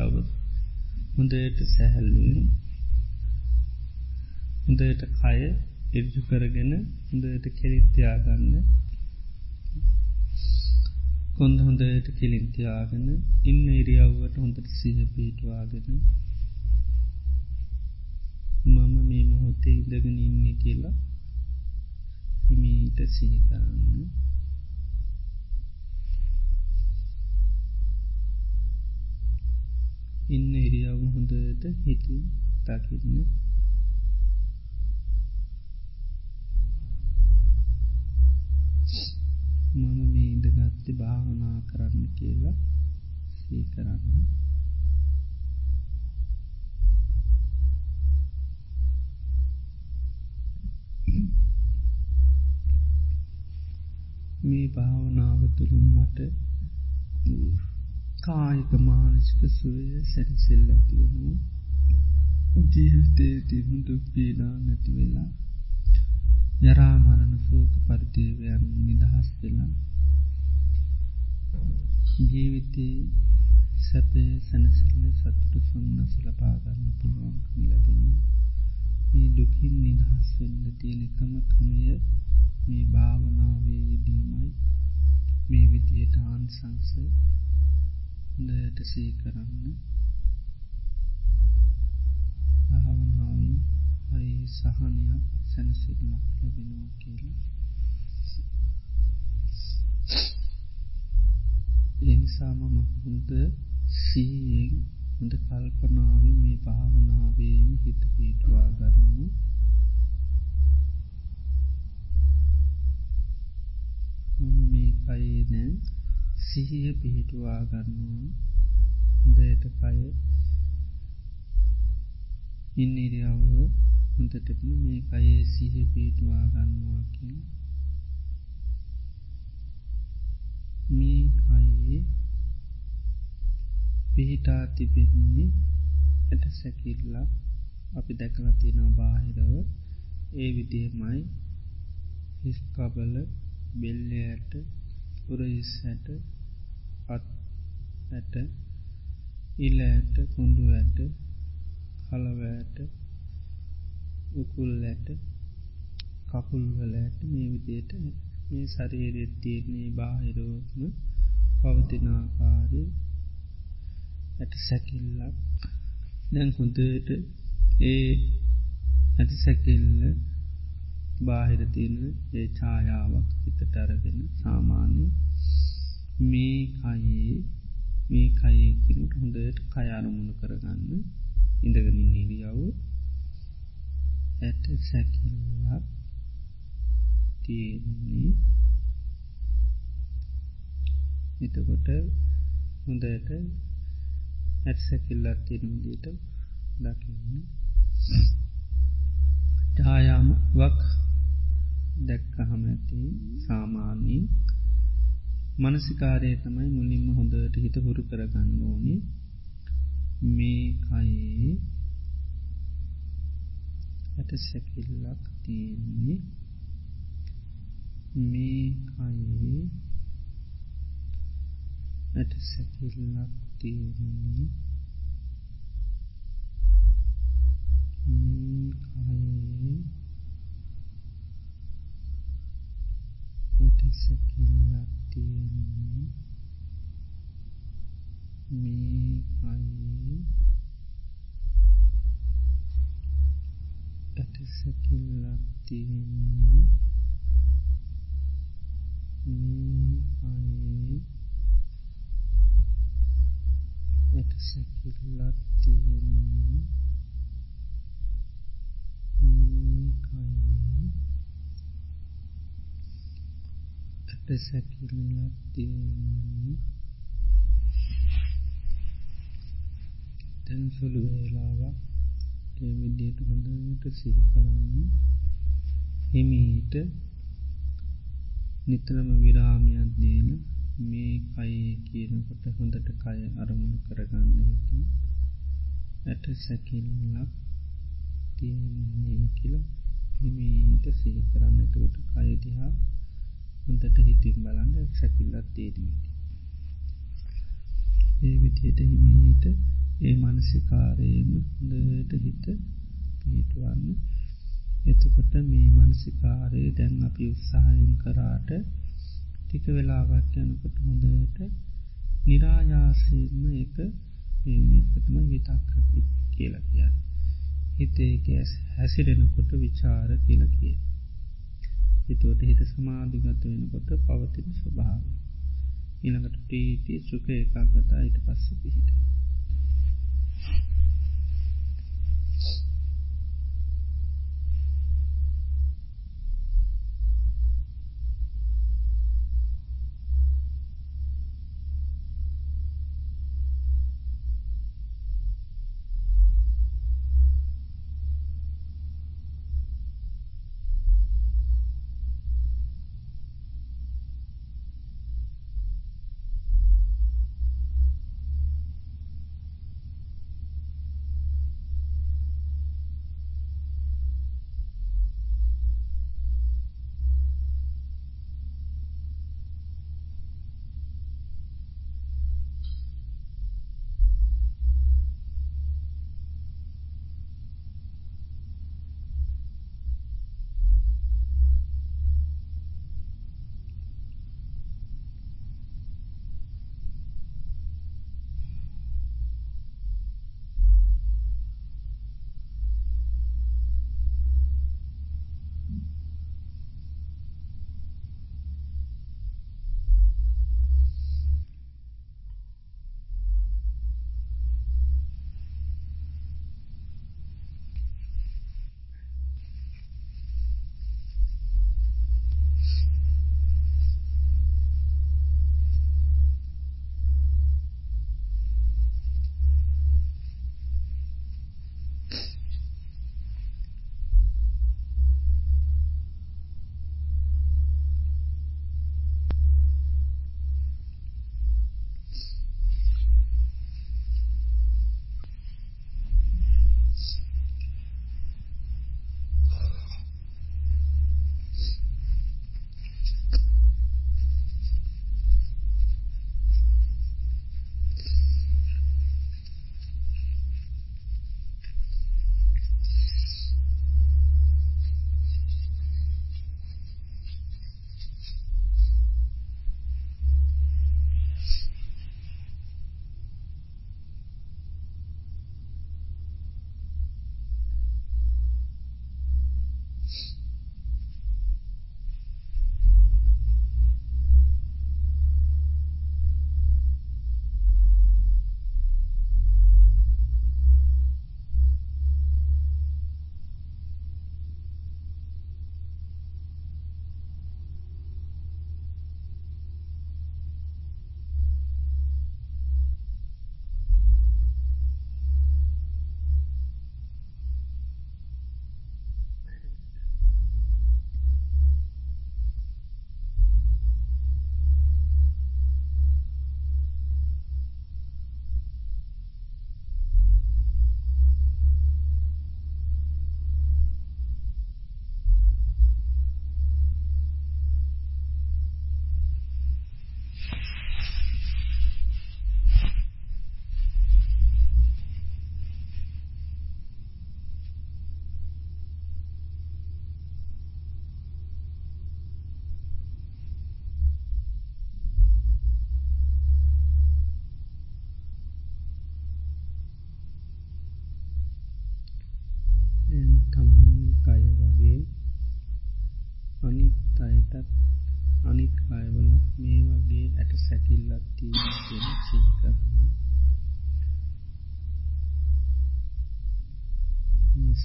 කවුත් හොඳට සැහැල්ලුවෙන් හොඳට කය ඉර්ජු කරගෙන හොඳට කෙරිත්තියාගන්න කොන්ද හොඳට කෙලින්තියාගෙන ඉන්න ඉරියව්වට හොඳට සිහ පිටවාගෙන මම මේ මොහොතේ ඉදගෙන ඉන්න කියලා හිමීට සිහි ඉන්න ඉරියව් හොඳට හිතින් දකින්න. මම මේ ඉඳගත්ති භාවනා කරන්න කියලා සී කරන්න. මේ භාවනාව තුළින් මට කායික මානසික සුවය සැරිසෙල් ඇතිවෙනු ජීවිතේ තිබුණ දුක් පීඩා නැතිවෙලා යරාමරණ සෝක පරිදේවයන් නිදහස් වෙලා ජීවිතයේ සැපේ සැනසිල්ල සතුට සුම්නස ලබාගන්න පුළුවන්කම ලැබෙනු මේ දුකින් නිදහස් වෙන්න තියෙන එකම ක්‍රමය මේ භාවනාවේ යෙදීමයි. මේ විදියට ආන්සංස දයට සී කරන්න භාවනාවෙන් හරි සහනයක් සැනසිල්ලක් ලැබෙනවා කියලා. එනිසාම මහුද සීයෙන් හොඳ කල්පනාවෙන් මේ භාවනාවේම හිත පීටවා ගන්නු මම මේ කයේනෑ සිහිය පිහිටුවා ගන්නවා හොඳයට කය ඉන්නරියාව හොඳටපන මේ කයේ සිහ පිහිටුවා ගන්නවා කිය මේ කයේ පිහිටා තිබෙන්නේ ඇට සැකිල්ලා අපි දැකලා තියෙන බාහිරව. ඒ විදියමයි හිස්කබල බෙල්ලයට උරයිස් හැට අත් ඇට ඉල ඇට කොඳු ඇට කලවෑට උකුල් ඇට කකුල්වලඇට මේ විදියට මේ සරීරෙත් තියන්නේ බාහිරෝත්ම පවතිනාකාරය ඇට සැකිල්ලක්. දැන් හොඳට ඒ ඇති සැකිල්ල බාහිර තියෙන ඒ ඡායාවක් හිතට අරගෙන සාමාන්‍ය මේ කයේ මේ කයකිනුට හොඳට කයාරමුණු කරගන්න ඉඳගනින් නිලියව ඇට සැකිල්ලක් තියෙන්නේ. එතකොට හොඳට ඇත් සැකිල්ලත් තියෙනදීට දකින්න. ඡායාවක් දැක්කහම ඇති සාමාන්‍යී මනසිකාරය තමයි මුලින්ම හොඳට හිත හුරු කරගන්න ඕනි. මේ කයේ ඇට සැකිල්ලක් තියෙන්නේ. මේ කයේ ඇට සැකිල්ලක් තියෙන්නේ. මේ කයේ ඇට සැකිල්ලක් තියෙන්නේ මේ කයේ ඇට සැකිල්ලක් තියෙන්නේ මේ කයේ ඇට සැකිල්ලක් තියෙන්නේ දැන් සුළු වේලාවක් ඒ විදියට හොඳට සිහි කරන්න හිමීට නිතරම විරාමයක් දීල මේ කයේ කියනකොට හොඳට කය අරමුණු කරගන්න හිතු ඇට සැකිල්ලක් තියන්නේ කියල හිමීට සිහි කරන්නටකොට කයදිහා හොඳට හිතින් බලන්න සැකිල්ලත් තේරීමට ඒ විදියට හිමීට ඒ මනසිකාරයම දට හිත පිහිටුවන්න එතකොට මේ මනසිකාරය දැන් අපි උත්සාහයෙන් කරාට ටික වෙලාවත් යනකොට හොඳට නිරායාසයෙන්ම එක පේනකටම විතක්ක කියලා කියන්න. හිතේ ගැස් හැසිරෙනකොට විචාර කියල කිය. එතුවට හිත සමාධිගත වෙනකොට පවතින ස්වභාව. ඉළඟට ප්‍රීති සුක එකක්ගතා ඊට පස්ස පිහිට.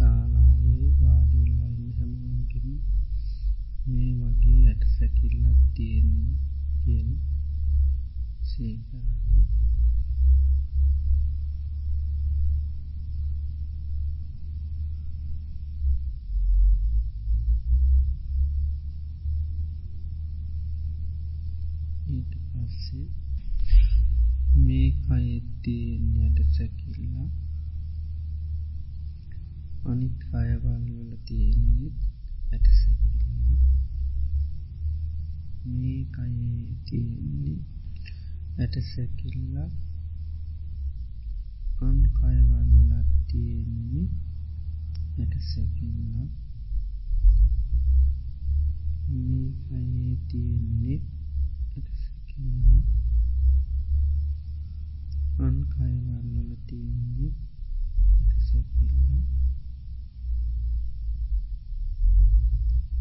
ශාලාවේ වාඩිවෙලා ඉන්න හැමෝගෙම මේ වගේ ඇට සැකිල්ලත් තියෙන්නේ. තියෙන්නේ. ඇට සැකිල්ලා අන් කයවල් වලත් තියෙන්නේ ඇට සැකිල්ලා මේ අයේ තියෙන්නේ ඇට සැකිල්ලා අන් කයවල් වල තියෙන්නේ ඇට සැකිල්ලා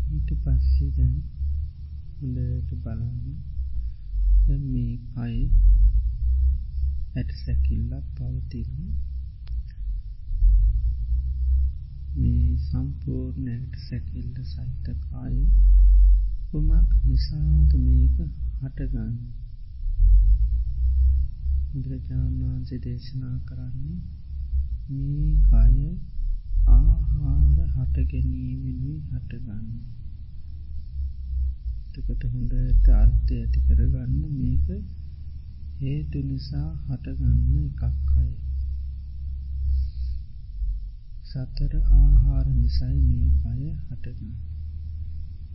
ඊට පස්සේ දැන් හොඳට බලන්න. මේ අයි ඇට සැකිල්ලක් පවතින මේ සම්පූර්ණයට සැකිල්ල සහිතකාය කුමක් නිසාද මේක හටගන්න? බුදුරජාණන් වහන්සේ දේශනා කරන්නේ මේ කය ආහාර හට ගැනීමෙනුයි හටගන්න. තකට හොඳට අර්ථය ඇති කරගන්න මේක හේතු නිසා හටගන්න එකක් අය. සතර ආහාර නිසයි මේ අය හටගන්න.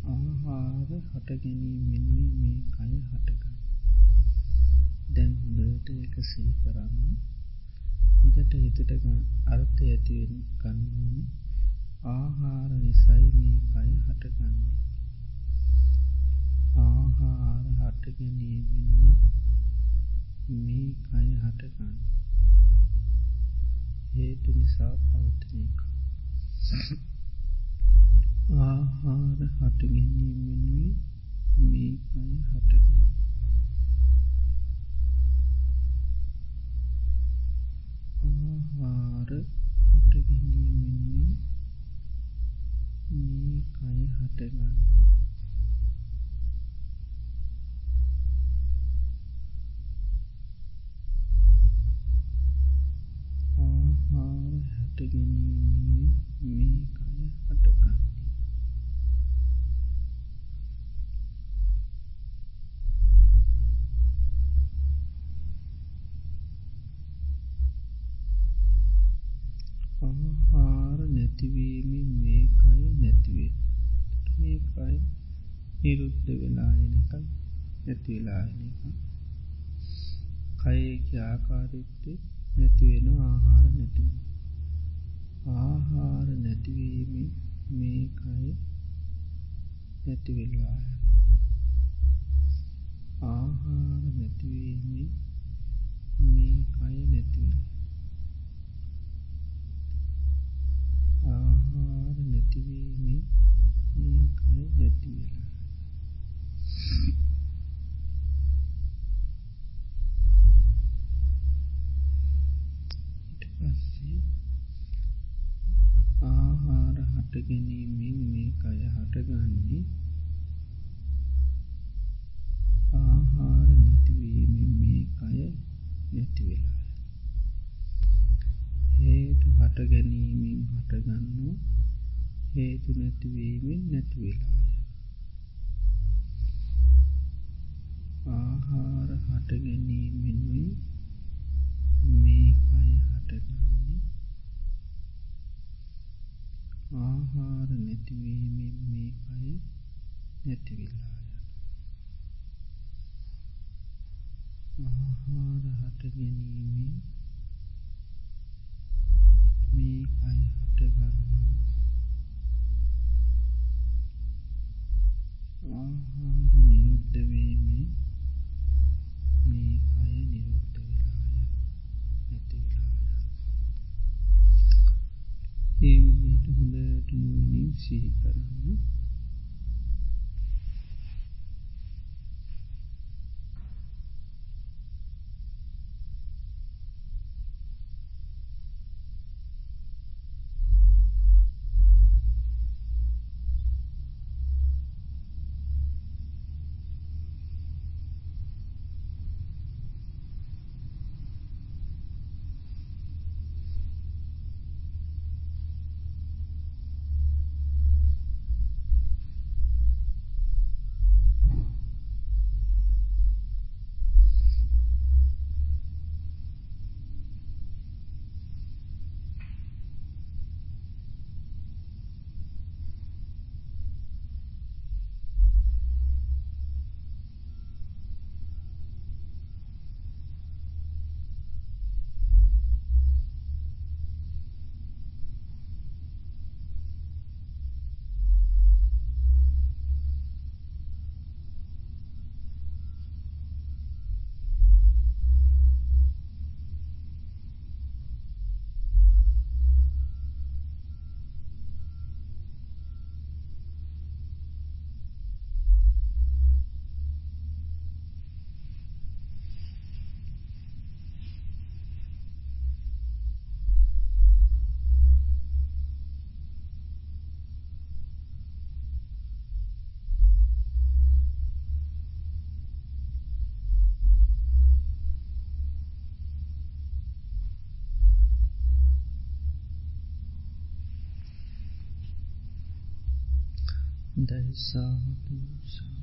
ආහාර හටගැනීමෙනුයි මේ අය හටගන්න. දැන් හොඳට එක සී කරන්න. හොඳට හිතට අර්ථය ඇතිවෙන් ගන්නවන ආහාර නිසයි මේ අය හටගන්නේ. හටගන්න හේතු නිසා පවතන එක. ආහාර හටගැනීමෙනුයි මේ අය හටගන්න ආහාර හටගැනීමෙනුයි මේ අය හටගන්න නැතිවෙලායනක කයක ආකාරයත්තේ නැතිවෙන ආහාර නැති ආහාර නැතිවීම මේ කය නැතිවෙල්ලාය ආහාර නැතිවීම මේ කය නැතිවෙල ආහාර නැතිවීම මේ කය නැතිවෙලා හට ගැනීමෙනුයි මේ අය හටගන්නේ ආහාර නැතිවීමෙන් මේ අය නැතිවිල්ලාය ආහාර හට ගැනීමෙන් හොඳයි සාහතු සා